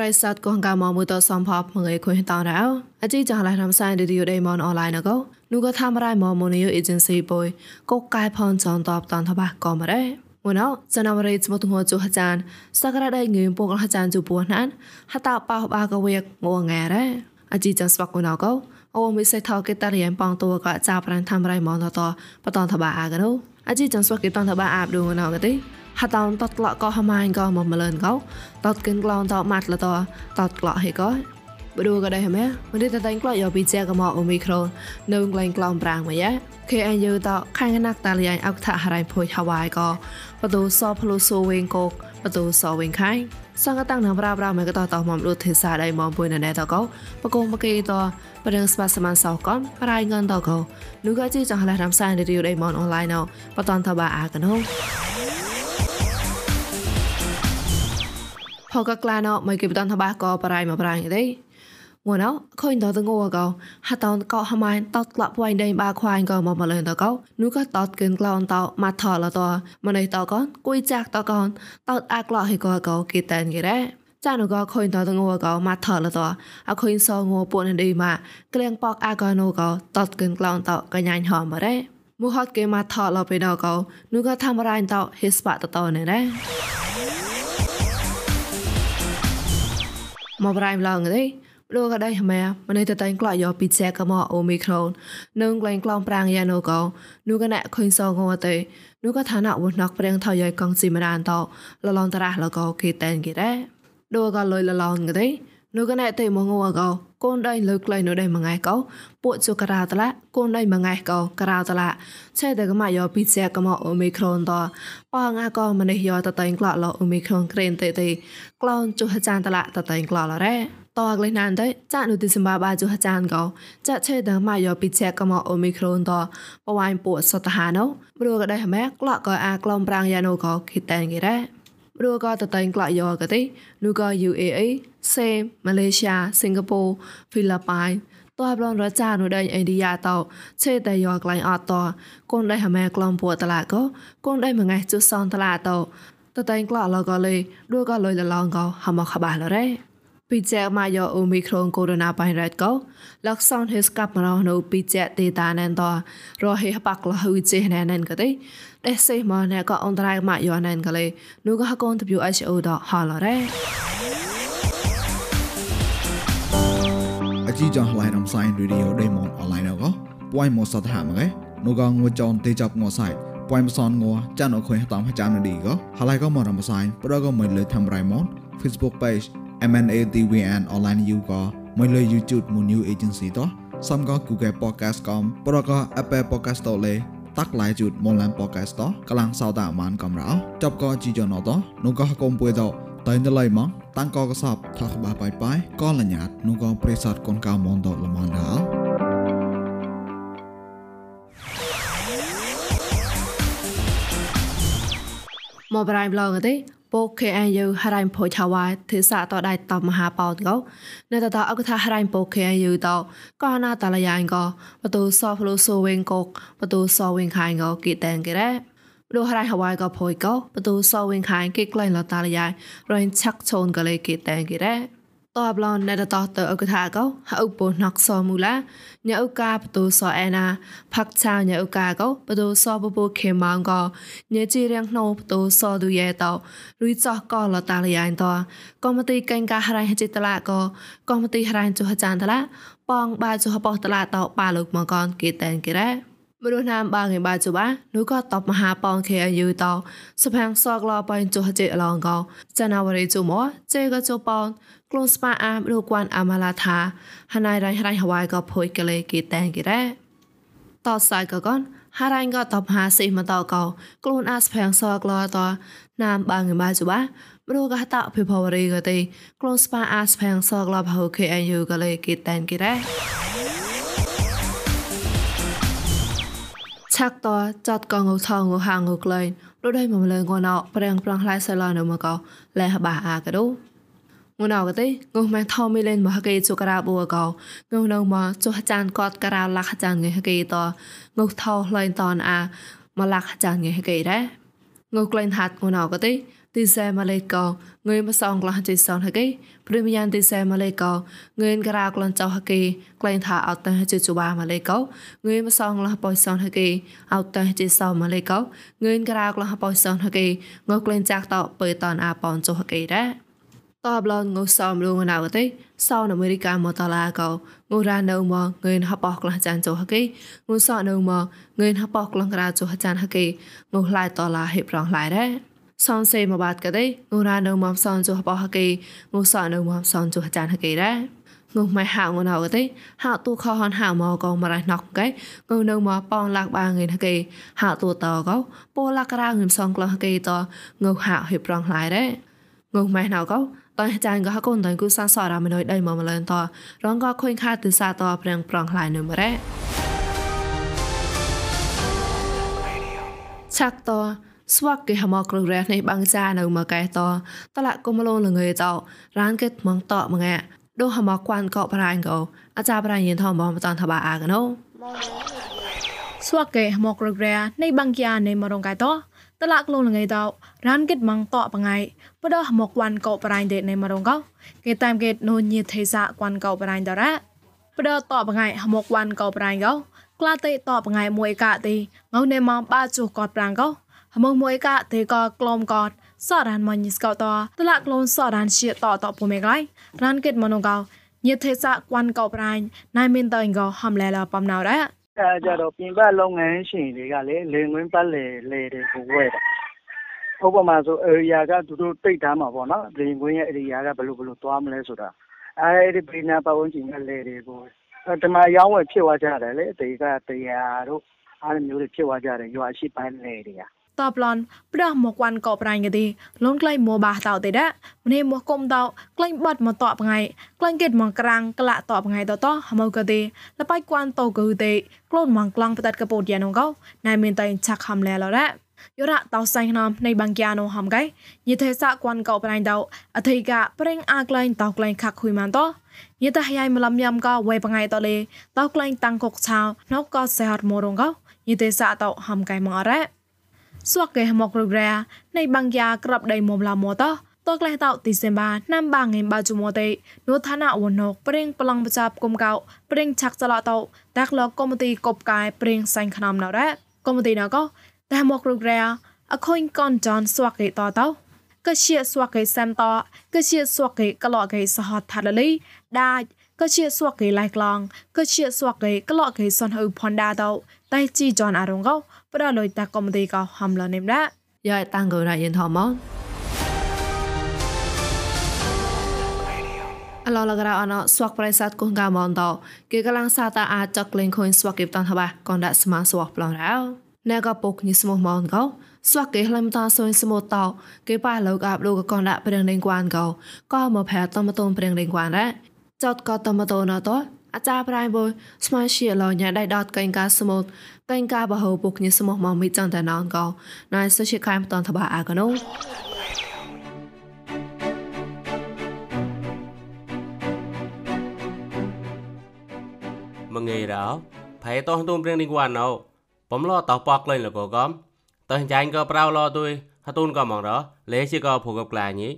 រៃសាត់កងកាមមួយតសំផបមងឯခွင်តរោអជីចងឡៃរំសាយឌីឌីយោដេមនអនឡាញកោនូក៏ធ្វើរៃមមនីយោអេเจนស៊ីបុយកកកែផនចនតបតនតបកមរ៉េមួយណោចនវរេចមទងជុហចានសក្តាដៃងឿពុកលហចានជពោះណានហតាបោបាកវេកងងែរ៉េអជីចស្វកូណកោអូមិសេថោកេតារៀនបងតួក៏ចាប់ប្រានធ្វើរៃមនតបតនតបអាកណូអជីចស្វកេតនតបអាបឌូណោកទេ ហតោតតក្លកក៏ហម៉ាញក៏មកមលឿនកោតតកិនក្លោនតម៉ាត់លតតតក្លហេក៏បដូក៏ដែរហ្មែមិនទេតែក្លយកពីជាកមកអូមីក្រូននៅក្លែងក្លោនប្រាំងមកយ៉ា KNU តខាងណាក់តាលីអអុកថាហរៃភុយហវ៉ៃក៏បដូសផ្លូសូវិញកោកបដូសវិញខៃសង្កតាំងនំប្រាប្រាមកតតមកលុទេសាដៃមកពុយណែតកោបកុំបកេតបដងស្បាសមានសោកំប្រៃងនតកោនូកជីចងឡរំសានរីយដៃមកអនឡាញណោបតនតបាអាកណូ ផកក្លាណោមកគេបតនតបាក៏ប្រៃមកប្រៃទេងួនអខុញតតងកោហតនកោហម៉ៃតតក្លាប់វ៉ៃដេបាខ្វាញក៏មកមកលើតកោនោះក៏តតគិនក្លនតមកថលតមកនេះតកនគួយចាក់តកនតតអាក្លោហេកោកោគេតែនគេរ៉ាចានុក៏ខុញតតងកោមកថលតអខុញសងពួនឌីម៉ាក្លៀងប៉កអាកោណូកោតតគិនក្លនតកញ្ញាញហមរ៉ាមូហត់គេមកថលពេលដកោនោះក៏ធ្វើរ៉ៃតហេស្បាតតណែរ៉ា មកប្រៃឡងទេលោកក៏ได้ម៉ែម្នេះតតែងក្លាយកពីចែកមកអូមីក្រូននឹងក្លែងក្លងប្រាំងយ៉ានូកោនូក៏ណែខុញសងងទេនូក៏ឋានៈវណកព្រៀងថយយកងស៊ីមរានតលឡងតរះលកោគេតែនគេដែរដូក៏លុយលឡងគេនូក៏ណែទេមកងកោ កូនដៃលើក្លែងនៅដៃមួយថ្ងៃកោពួកជូការ៉ាតឡាកូនដៃមួយថ្ងៃកោការ៉ាតឡាឆែតែកម៉ាយកពីចែកមកអូមីក្រូនតប៉ងអាកោម្នេះយកតតែងក្លាក់លអូមីក្រូនក្រេនទេទេក្លងជូហចានតឡាតតែងក្លាក់លរ៉េតអក្លេណានតែចានុទិសម្បាបាជុហចានកោចាឆេតម៉ាយោពីជែកមកអូមីក្រូនតបវ៉ៃពួសតហាណូព្រោះក៏ដែរម៉ែក្លក់ក៏អាក្លំប្រាំងយ៉ាណូក៏គិតតែងគេរ៉ា ព្រោះក៏តតែងក្លក់យោក៏ទេនូក៏ UAE សេម៉ាឡេស៊ីសិង្ហបុរីហ្វីលីប៉ៃតើប្លនរចានុដេញឥណ្ឌាតោឆេតែយកក្លែងអត់តកូនដែរម៉ែក្លំពួតឡាក៏កូនដែរមួយថ្ងៃជុសនតឡាតោតតែងក្លក់ឡក៏លេឌួក៏លុយលឡងក៏ហមខបាឡរ៉េពីចែមកយកអូមីក្រូនកូវីដ -19 ក៏លក្ខសនហេស្កាប់មកនៅពីចែទេតាណែនតរហេបាក់លហ៊ុយចេណែនក៏ទេ តែសេមកណែក៏អន្តរាយមកយកណែនក៏លេនោះក៏កូន WHO ដហឡរ៉េអជីចងឡៃរំសាយរីឌីអូដេម៉ុនអនឡាញក៏ពួយមកសតហាមកឯនោះក៏ងួចនទេចាប់ងសៃពួយមកសនងចានអខុយតាមចាំនឌីក៏ហឡៃក៏មករំសាយប្រក៏មិនលើធ្វើរៃម៉ុន Facebook page MNATVN online you ក៏មួយលើ YouTube មួយ new agency តោះសំក៏ Google Podcast កំប្រក៏ Apple Podcast តលេ តាក់ឡាយជូតមុនឡាន podcast តកលាំងសោតអាមានកំរោចប់ក៏ជីយ៉ណតនោះក៏កុំពួយតតែនៅឡៃមកតាំងក៏កសបថកបាបាយបាយក៏លញ្ញាតនោះក៏ប្រេសតកូនកៅមនតលមនដ មកប្រៃប្លងទេពោខេអាយូហរ៉ៃផូឆាវ៉ៃទេសាតដៃតមហាបោតកោនៅតតអកថាហរ៉ៃពោខេអាយូតក៏ណាតលយ៉ៃកោបទូសោផ្លូសូវិញកោបទូសោវិញខៃកោគីតែនគេរ៉ាលោកហរ៉ៃហវ៉ៃក៏ផុយកោបទូសោវិញខៃគេក្លែងលតាលយ៉ៃរញឆាក់ឈូនក៏លេគីតែនគេរ៉ា តបឡនណែតតតអកថាកោហៅពណកសមូឡាញៅកាបទូសអេណាផាក់ឆាញៅកាកោបទូសបពូខេម៉ងកោញេជីរៀងណូបទូសឌូយ៉ែតោរុយចោះកោលតាលយ៉ៃតោកុំទីកេងកាហរៃហចិតឡាកោកុំទីហរៃចុះចានតឡាប៉ងបាចុះបោះតឡាតោបាលោកមកកនគេតែនគេរ៉ា មរុណាមបាងបាជបានោះក៏តបមហាប៉ងខេអាយុតោសផាំងសកឡបៃចុហចេអឡងកោចណាវរីជុមចេក៏ជប៉ងក្លូនស្ប៉ាអាមរូគួនអាម៉ាឡាថាហណៃរៃរៃហវ៉ៃក៏ភុយកលេគីតែងគេរ៉ាតសៃក៏កនហារ៉ៃក៏តបហាសិមតកោក្លូនអាសផាំងសកឡតណាមបាងបាជបាមរុកហតអភិភវរីក៏ទេក្លូនស្ប៉ាអាសផាំងសកឡបហូខេអាយុក៏លេគីតែងគេរ៉ា ឆាក់តចាត់កងថងហាងក្លែងរត់ឲ្យមកម្លងកណោប្រាំងប្រាំងខ្លាយសឡនៅមកកលែហបាអាកដោងណៅកទេងុំម៉ែថោមីលេនមកហកេជូការ៉ាប៊ូកោងុំនៅមកចុះចានកតការ៉ាលាក់ចានងហកេតងុថោលែងតនអាមកលាក់ចានងហកេដែរងុក្លែងហាត់ងណៅកទេ ទីសែម៉ាឡេកោងើយមកសងក្លះជិសនហកេព្រមយ៉ាងទីសែម៉ាឡេកោងើយការក្លនចោហកេក្លែងថាអត់តះជិជបាម៉ាឡេកោងើយមកសងក្លះបយសនហកេអត់តះជិសោម៉ាឡេកោងើយការក្លះបយសនហកេងើក្លែងចាក់តបើតនអាប៉នចោហកេដែរតបឡងងសំលងណៅទេសោនអមេរិកាមកតឡាកោងូរ៉ានៅមកងឿនហបោះក្លះចានចុហកេងូសអនៅមកងឿនហបោះក្លះក្រាចុហចានហកេងូឡៃតឡាហេប្រងឡៃដែរ សនសេមកបាត់កទេងូរ៉ានៅមកសនចុហបោះហកេងូសអនៅមកសនចុហចានហកេដែរងុំម៉ៃហៅងណៅទេហៅទូខហនហៅមកកងមរៃណកកែងនៅមកប៉ងលាក់បាងឯហកេហៅទូតកោពោលាក់រាងឹមសងក្លះកេតងើហៅហេប្រងឡៃដែរងុំម៉ៃណៅកោតៃចាញ់ក៏ហកូនតៃគូសាសរ៉ាមិនអុយដៃមកម្លឹងតរងក៏ខុញខាទិសាតប្រាំងប្រងខ្លៃនឹមរ៉េឆាក់ត ស្វាក់គេហមក្ររះនេះបាំងចានៅមកកែតតឡាក់គុំលងលងើតរានគេមងតមកងាដូហមគួនកោប្រាញ់កោអាចារ្យប្រាញ់យិនថមមកតនថាបាអាកណូស្វាក់គេហមក្ររះនេះបាំងជានៃមរងកែតតឡាក់លងលងើតរានគេមងតបងៃបដមកវ៉ាន់កោបរៃដេនៃមរងកោគេតាមកេណូញីទេសាគួនកោបរៃដរ៉ាបដតបងៃមកវ៉ាន់កោបរៃកោក្លាតេតបងៃមួយកាទេងៅណេមកបាជុកតប្រាំងកោ ហមកមួយកាទេកក្លំកតសរានមញិស្កោតតឡាក់លូនសរានជាតតពុមេកៃរានកេតមនងកោញិទេសាគួនកោបរៃណៃមិនតៃកោហំលែលបំណៅរ៉ាအဲကြတော့ပြင်ပလုပ်ငန်းရှင်တွေကလေလင်ဝင်ပတ်လေလေတွေကိုဝဲတာဥပမာဆို area ကသူတို့တိတ်ထားမှာပေါ့နော်။လေယာဉ်ကွင်းရဲ့ area ကဘယ်လိုဘယ်လိုသွားမလဲဆိုတာ။အဲဒီဘေးနားပတ်ဝန်းကျင်ကလယ်တွေကိုဒီမှာအရောင်းအဝယ်ဖြစ်သွားကြတယ်လေ။ဒေသ၁၀၀တို့အဲလိုမျိုးတွေဖြစ်သွားကြတယ်ရွာအရှေ့ပိုင်းလယ်တွေက តបឡនប្រះមកវ៉ាន់កបរ៉ាញ់កទីលូនក្លែងមួបាតោទេដែរម្នេះមកគុំតោក្លែងបាត់មកតបងៃក្លែងកេតមកក្រាំងក្លាក់តបងៃតតហមកកទីលបៃគួនតោកូទេក្លូនមកក្លងផ្ដាត់កពតយ៉ានងកោណៃមានតៃឆាក់ខំលែឡរ៉ាយោរ៉ាតោសៃណំនៃបាំងកាណូហំកៃយេទេសាគួនកោប្រៃដោអធិកាប្រេងអាក្លែងតោក្លែងខាក់ខុយម៉ានតោយេតហៃមលំយ៉ាំកោវេបងៃតលេតោក្លែងតាំងកុកឆៅណូកោសេហតមរងកោយេទេសាតោហំកៃម៉ងអរ៉ា សួកកេមកររ៉ានៃបាំងកាក្របដៃមុំឡាមតោតក្លេតោទីសេបាណាំបាងងេបាជុមតេនូឋានៈវណកប្រេងប្លង់បចាប់គុំកោប្រេងឆាក់ចលតោតាក់លកុំទីកົບកាយប្រេងសាញ់ខ្នំណរ៉ាកុំទីណកោតែមករុករែអខុញកនចនស្វាកេតតោក៏ជាស្វាកេសាំតក៏ជាស្វាកេក្លោកេសហតថាលលីដាច់ក៏ជាស្វាកេឡៃក្លងក៏ជាស្វាកេក្លោកេសនហៅផនដាតោតែជីចនអរងកោ ប្រលុយតាកុំទីកោហំលនេមដាយ៉ៃតាំងកោរ៉ាយិនថមអឡឡករអណស្វាក់ប្រៃសាទគងកាមនតគេកលាំងសាតាអាចចកលេងខុញស្វាក់គេបតនថាបាកនដាក់ស្មាស្វាក់ប្លងរោណែក៏ពុកញិស្មោះមកកោស្វាក់គេလှំតាសុយស្មោតោគេប៉ាលោកអាប់លោកកនដាក់ព្រៀងលេងគួនកោក៏មកផែតមតូនព្រៀងលេងគួនរ៉ាចតក៏តមតូនតោ អាចារ្យប្រៃបុយស្មាជាឡញ៉ៃដៃដតកេងកាស្មូតកេងកាបហោពុកញស្មោះមកមីចង់តែណងកោណៃសុជាខែមតនតបាអាកណូមងៃរោផៃតោះទុំព្រៀងនេះវ៉ាណោបំលោតោះប៉កលេងលកកំតើចាញ់ក៏ប្រៅលោទុយហតូនក៏មករលេជាក៏ភូកបក្លាញី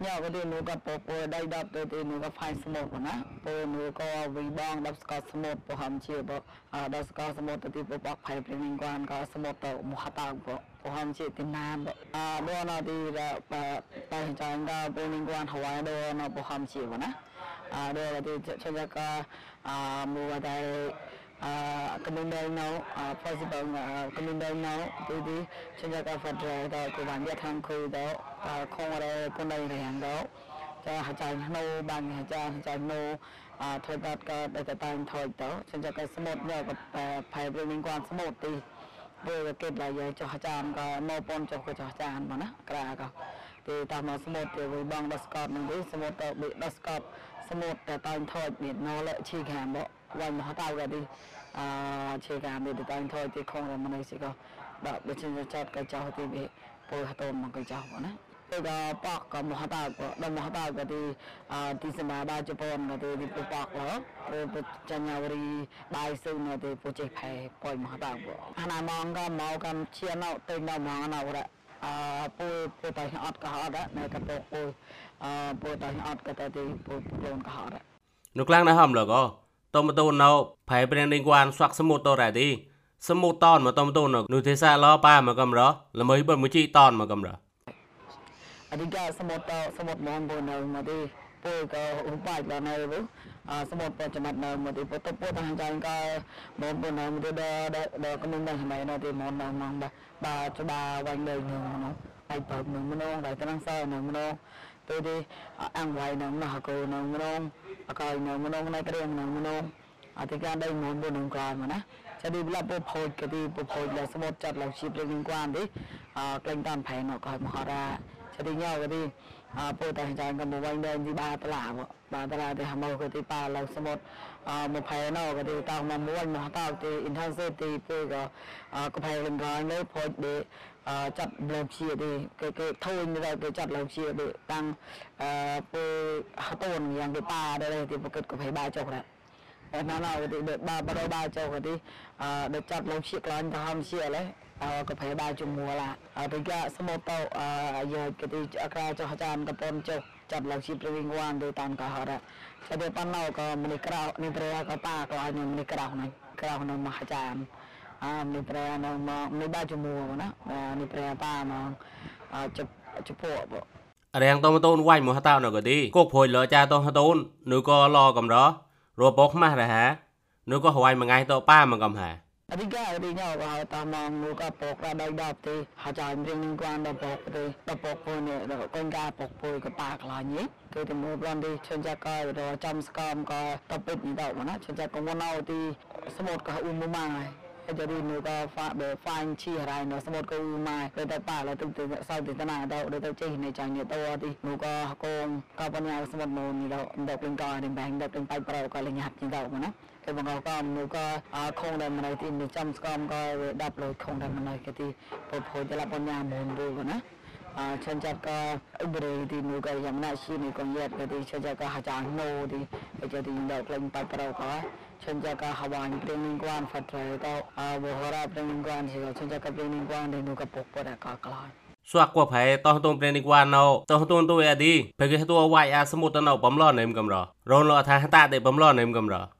เนี่ยก็ดีหนูก็ปูปได้ดับตัวตีหนูก็ไฟสมุดนะปหนูก็วิบองดับสกอสมุดปหามเชียบอ่าดับสกอสมุดตัวตีปูปอกไฟเปลี่ยนกวนก็สมุดตัวมุขตาปปหามเชียตินามอ่าด้วยนาทีละปะตาหิจังก็เพลงกวนถวายดยนาปหามเชียนะอ่าดูนาทีเชนจะก็อ่ามือว่ได้อ่ากำลังเดินเอาอ่า possible กำลังเดินเอาตัวดีเชนจะก็ฟัดเรดตัวกูบันยาทางคุยเดา ខប៉ុណ្ណេះរៀងដល់ចាអាចារ្យណូបានអាចារ្យអាចារ្យណូអត់ធ្វើដល់ក៏ដែលតែងថយទៅចឹងក៏ស្មុតយកតែផែព្រឹងមានគាត់ស្មុតទីពេលគេដល់យកចុះអាចារ្យក៏មកប៉ុនចុះក៏ចុះអាចារ្យមកណាក្រាក៏ទីតាមមកស្មុតទៅបងដល់ស្កតនឹងវិញស្មុតទៅបិដល់ស្កតស្មុតតែតែងថយមានណូលឈីខាមបវិញមកតៅក៏ទីអឺឈីខាមទៅតែងថយទីខងរមនុស្សក៏ដល់ដូចជាចាត់ក៏ចុះទីពលហតមកក៏ចុះណា ega pakka mahata ko da mahata ko ti ti sama da japon ko ti pu pak lo ko pu chanya uri dai su no ti pu che phai koi mahata ko ana mong ga mau kam chia no te no mong na ura អើពូពូតៃអត់ក៏អត់នៅកតោពូអើពូតៃអត់ក៏តែទីពូខ្លួនក៏អត់នៅក្លាំងណាហំលកតមតូនណោផៃប្រេងនឹងគួនស្វាក់សមុទ្រតរ៉ាទីសមុទ្រតនមកតមតូននោះទេសឡោប៉ាមកកំរល្មើបិមួយជីតនមកកំរ అధిక సమోత సమోత మోహన్ మది పోక ఉపాధి నవ్వు సమోత చెమట్ నవ్వు పోత పోత ఇంకా మోహన్ నవ్వు దొరకని సమయం అది మోహన్ నవ్వు బా చూడ వంగ నువ్వు ai bập nương mông nông đại tăng sa nương mông nông tôi đi ăn vài nương nông học cô nương mông nông coi nương mông nông này cái riêng nương mông nông à thì cái đây muốn buôn nông quan mà nè cho đi là bộ phôi cái đi bộ phôi là số một chặt là chip liên quan đi à kênh tam phải nó coi mà họ ra rinyawari potah jangka muwang dan di batla mo batla di hamaw ko ti palang samot mo phay na ko ti ta mo muwang mo ta ti inhan se ti pe ko ko phay lim ga ne po de chặt lòng chia đi cái cái thôi như vậy cái chặt lòng chia để tăng pe tồn yang cái ba đây thì một cái có phải ba chục đấy អត់ណាស់ណាស់ទៅបើបើដល់បាចូលគាត់ទីអឺដល់ចាប់លោកឈៀកឡើងទៅហំឈៀកហើយ ក៏ប្រែបាជំមួឡាអត់ទៅសមុទ្រទៅអឺយកក៏ទីអក្រាចុះចានកប៉ុនចុះចាប់លោកជាប្រវិញវ៉ានទៅតានកោហរតែទៅប៉ុណ្ណោក៏មិនក្រៅនេះប្រែក៏ប៉ាក៏ឲ្យមិនក្រៅហ្នឹងក្រៅនៅមហាចានអឺនេះប្រែនៅមកនេះបាជំមួណានេះប្រែប៉ាមកអឺជជពករៀងតមតូនវាយមកហតៅនៅក៏ទីគោកភួយលចាតហតូននោះក៏ឡកំររពកម៉ាស់រហានោះក៏ហួយមួយថ្ងៃតប៉ាមកកំហា អធិការទីញោក៏តាមមកនោះក៏ពកដល់ដល់ទីហើយចាំរៀងនឹងគួនដល់ពកទៅដល់ពកពុយនេះដល់កូនកាពកពុយក៏ប៉ាខ្លាញ់នេះគឺទៅមកបានទីជន់ចាក៏ដល់ចំស្កំក៏តពេជ្រនេះដល់ណាជន់ចាក៏មកណៅទីសមុទ្រក៏អ៊ុំមកមកហើយ jadi nuka fa be fan chi rai no samot ko ma pe ta pa la tu tu sau ti tana da de ta chi ne chang ni to ti nuka kong ka pa nya samot no ni da da pin ka ni bang da pin pai pro ka le nyat ni da ma na គេ បង្កកំនោះក៏ខងដែលមិនឲ្យទីនេះចំស្កំក៏ដាប់លុយខងដែលមិនឲ្យគេទីពុទ្ធចលបញ្ញាមុនបូណាអចិនចាត់ក៏អ៊ុបរីទីនោះក៏យ៉ាងណាရှိនេះក៏យត់ក៏ទីចិនចាត់ក៏ហាចាងណូទីទៅទីដល់ក្លែងបាច់ប្រោក៏ Senjaka Hawan Peningguan Fatre ទៅអបហរ៉ា Peningguan ជា Senjaka Peningguan ដែលនោះក៏ពុកពរកក្លាយស្វាក់គួផៃតោះតូនព្រៀងនេះគួនណៅតោះតូនទូអេឌីពេលគេតួវាយអាសមុទ្រណៅបំឡនេមកំររនលថាតាទេបំឡនេមកំរពីកតាំងរត់មកក៏ទីសមុទ្រតាដល់តបតូនពូណៅក៏សមុទ្រឆ្នោក៏កូនពុកហត់សៀមក៏ពេលលើវាតាមប្រភេទពូទូទីអឺតលើពុកខៀងតលើ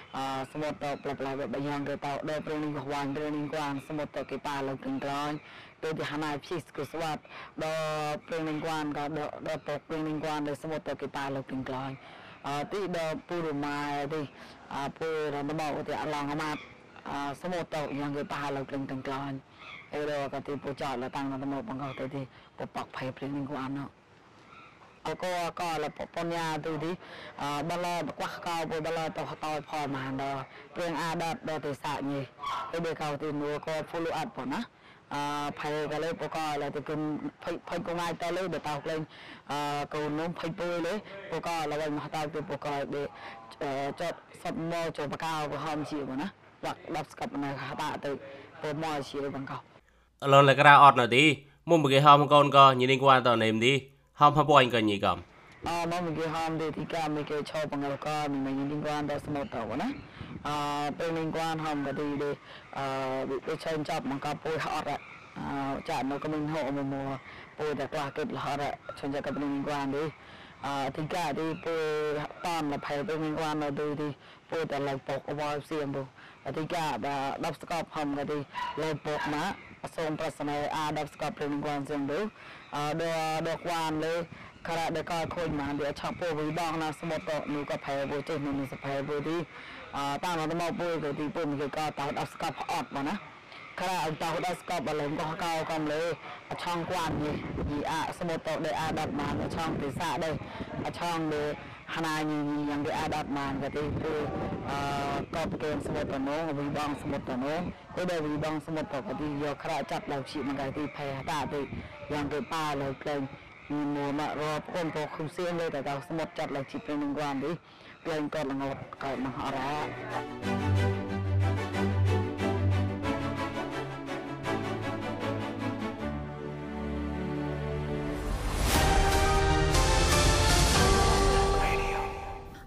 សមុទ្រទៅប្លែប្លែបែបយ៉ាងគេទៅដល់ព្រឹងនេះកួនព្រឹងនេះកួនសមុទ្រទៅគេប៉ាលើក្រឹងក្រោយទៅទីហាណាភីស្គស្វាត់ដល់ព្រឹងនេះកួនក៏ដល់ទៅព្រឹងនេះកួនដល់សមុទ្រទៅគេប៉ាលើក្រឹងក្រោយអឺទីដល់ពូរម៉ាទីអឺពូរំមកទីអឡងអាម៉ាត់អឺសមុទ្រទៅយ៉ាងគេប៉ាលើក្រឹងក្រោយអឺដល់ក៏ទីពូចោតលតាំងដល់មកបង្កទៅទីពប៉កភ័យព្រឹងនេះកួនណោ ក៏ក៏លពញ្ញាទូទីបលបកកោពុបលតតោផលមហានដល់ព្រៀងអាដតដល់ទេសាញីទៅដេកោទីនួក៏ follow up ប៉ុណាអឺផៃក៏លើបកលទៅគុំផៃផៃកងអាចទៅលើបតោក្លែងអឺកូននំផៃពុយលើបកលវិញមកតោទៅបកលដេចតសតមកចូលបកោក៏ហមជាប៉ុណាវាក់ដាប់ស្កាប់នៅហតាទៅពមកជាបង្កោលនលក្រៅអត់នៅទីមុំបគេហមកូនក៏ញីនេះគួនតនេមទី ហំហពួយក៏ញីកំអមមកគេហមទេទីកាមកគេឈប់បង្កកមិនមានលីងគួនដល់ស្មូតទៅណាអឺពេលលីងគួនហមក៏ទីទេអឺវាឆេនចាប់បង្កពុយអត់អឺចាក់នៅក៏មិនហូមកមកពុយតែខ្លះគេលហរឆេនចាប់ក៏លីងគួនទេអឺទីកាទីពុយតាមលភ័យពេលលីងគួននៅទីទីពុយតែឡើងពកអវ៉ាសៀមពុទីកាដល់10ស្កបហមក៏ទីឡើងពកមកសូមប្រសិនអា10ស្កបពេលលីងគួនសៀមទៅអឺ ដល់ដល់គួនលើខរដកខូចមកវាឆាប់ពោវិដងណាសមុទ្រនោះក៏ផែពោចេះនោះសផែពោទីអឺតាមមកពោក៏ទីពុំគេក៏តោដល់ស្កប់អត់មកណាខរអត់តោដល់ស្កប់បលងក៏កោកំលើឆងគួននេះយីអាសមុទ្រដែលអាដប់មកឆងពិសាដែរឆងលើហណាញយ៉ាងវាអាដប់មកក៏ទីគឺអឺក៏ប្រកេនសមុទ្រនោះវិដងសមុទ្រនោះទៅដល់វិដងសមុទ្រក៏ទីយកខរចាប់ដល់ជីមកទីផែតាទី យ៉ាងគេប៉ាលើក្លែងមួយមករកคนពកគុំសៀងលើតែដល់ស្មុតចា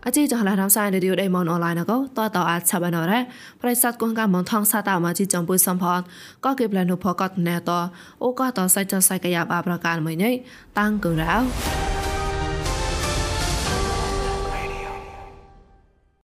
អជីចងឡានំសាយឌីយោដេម៉ុនអនឡាញក៏តតអាចឆាប់ណរ៉ាប្រិស័តគងកាមងថងសាតាមកជីចំពុយសំផតក៏គេប្លែននោះផកតណែតអូក៏តសៃចសៃកយ៉ាបាប្រការមួយញ៉ៃតាំងកូរ៉ៅ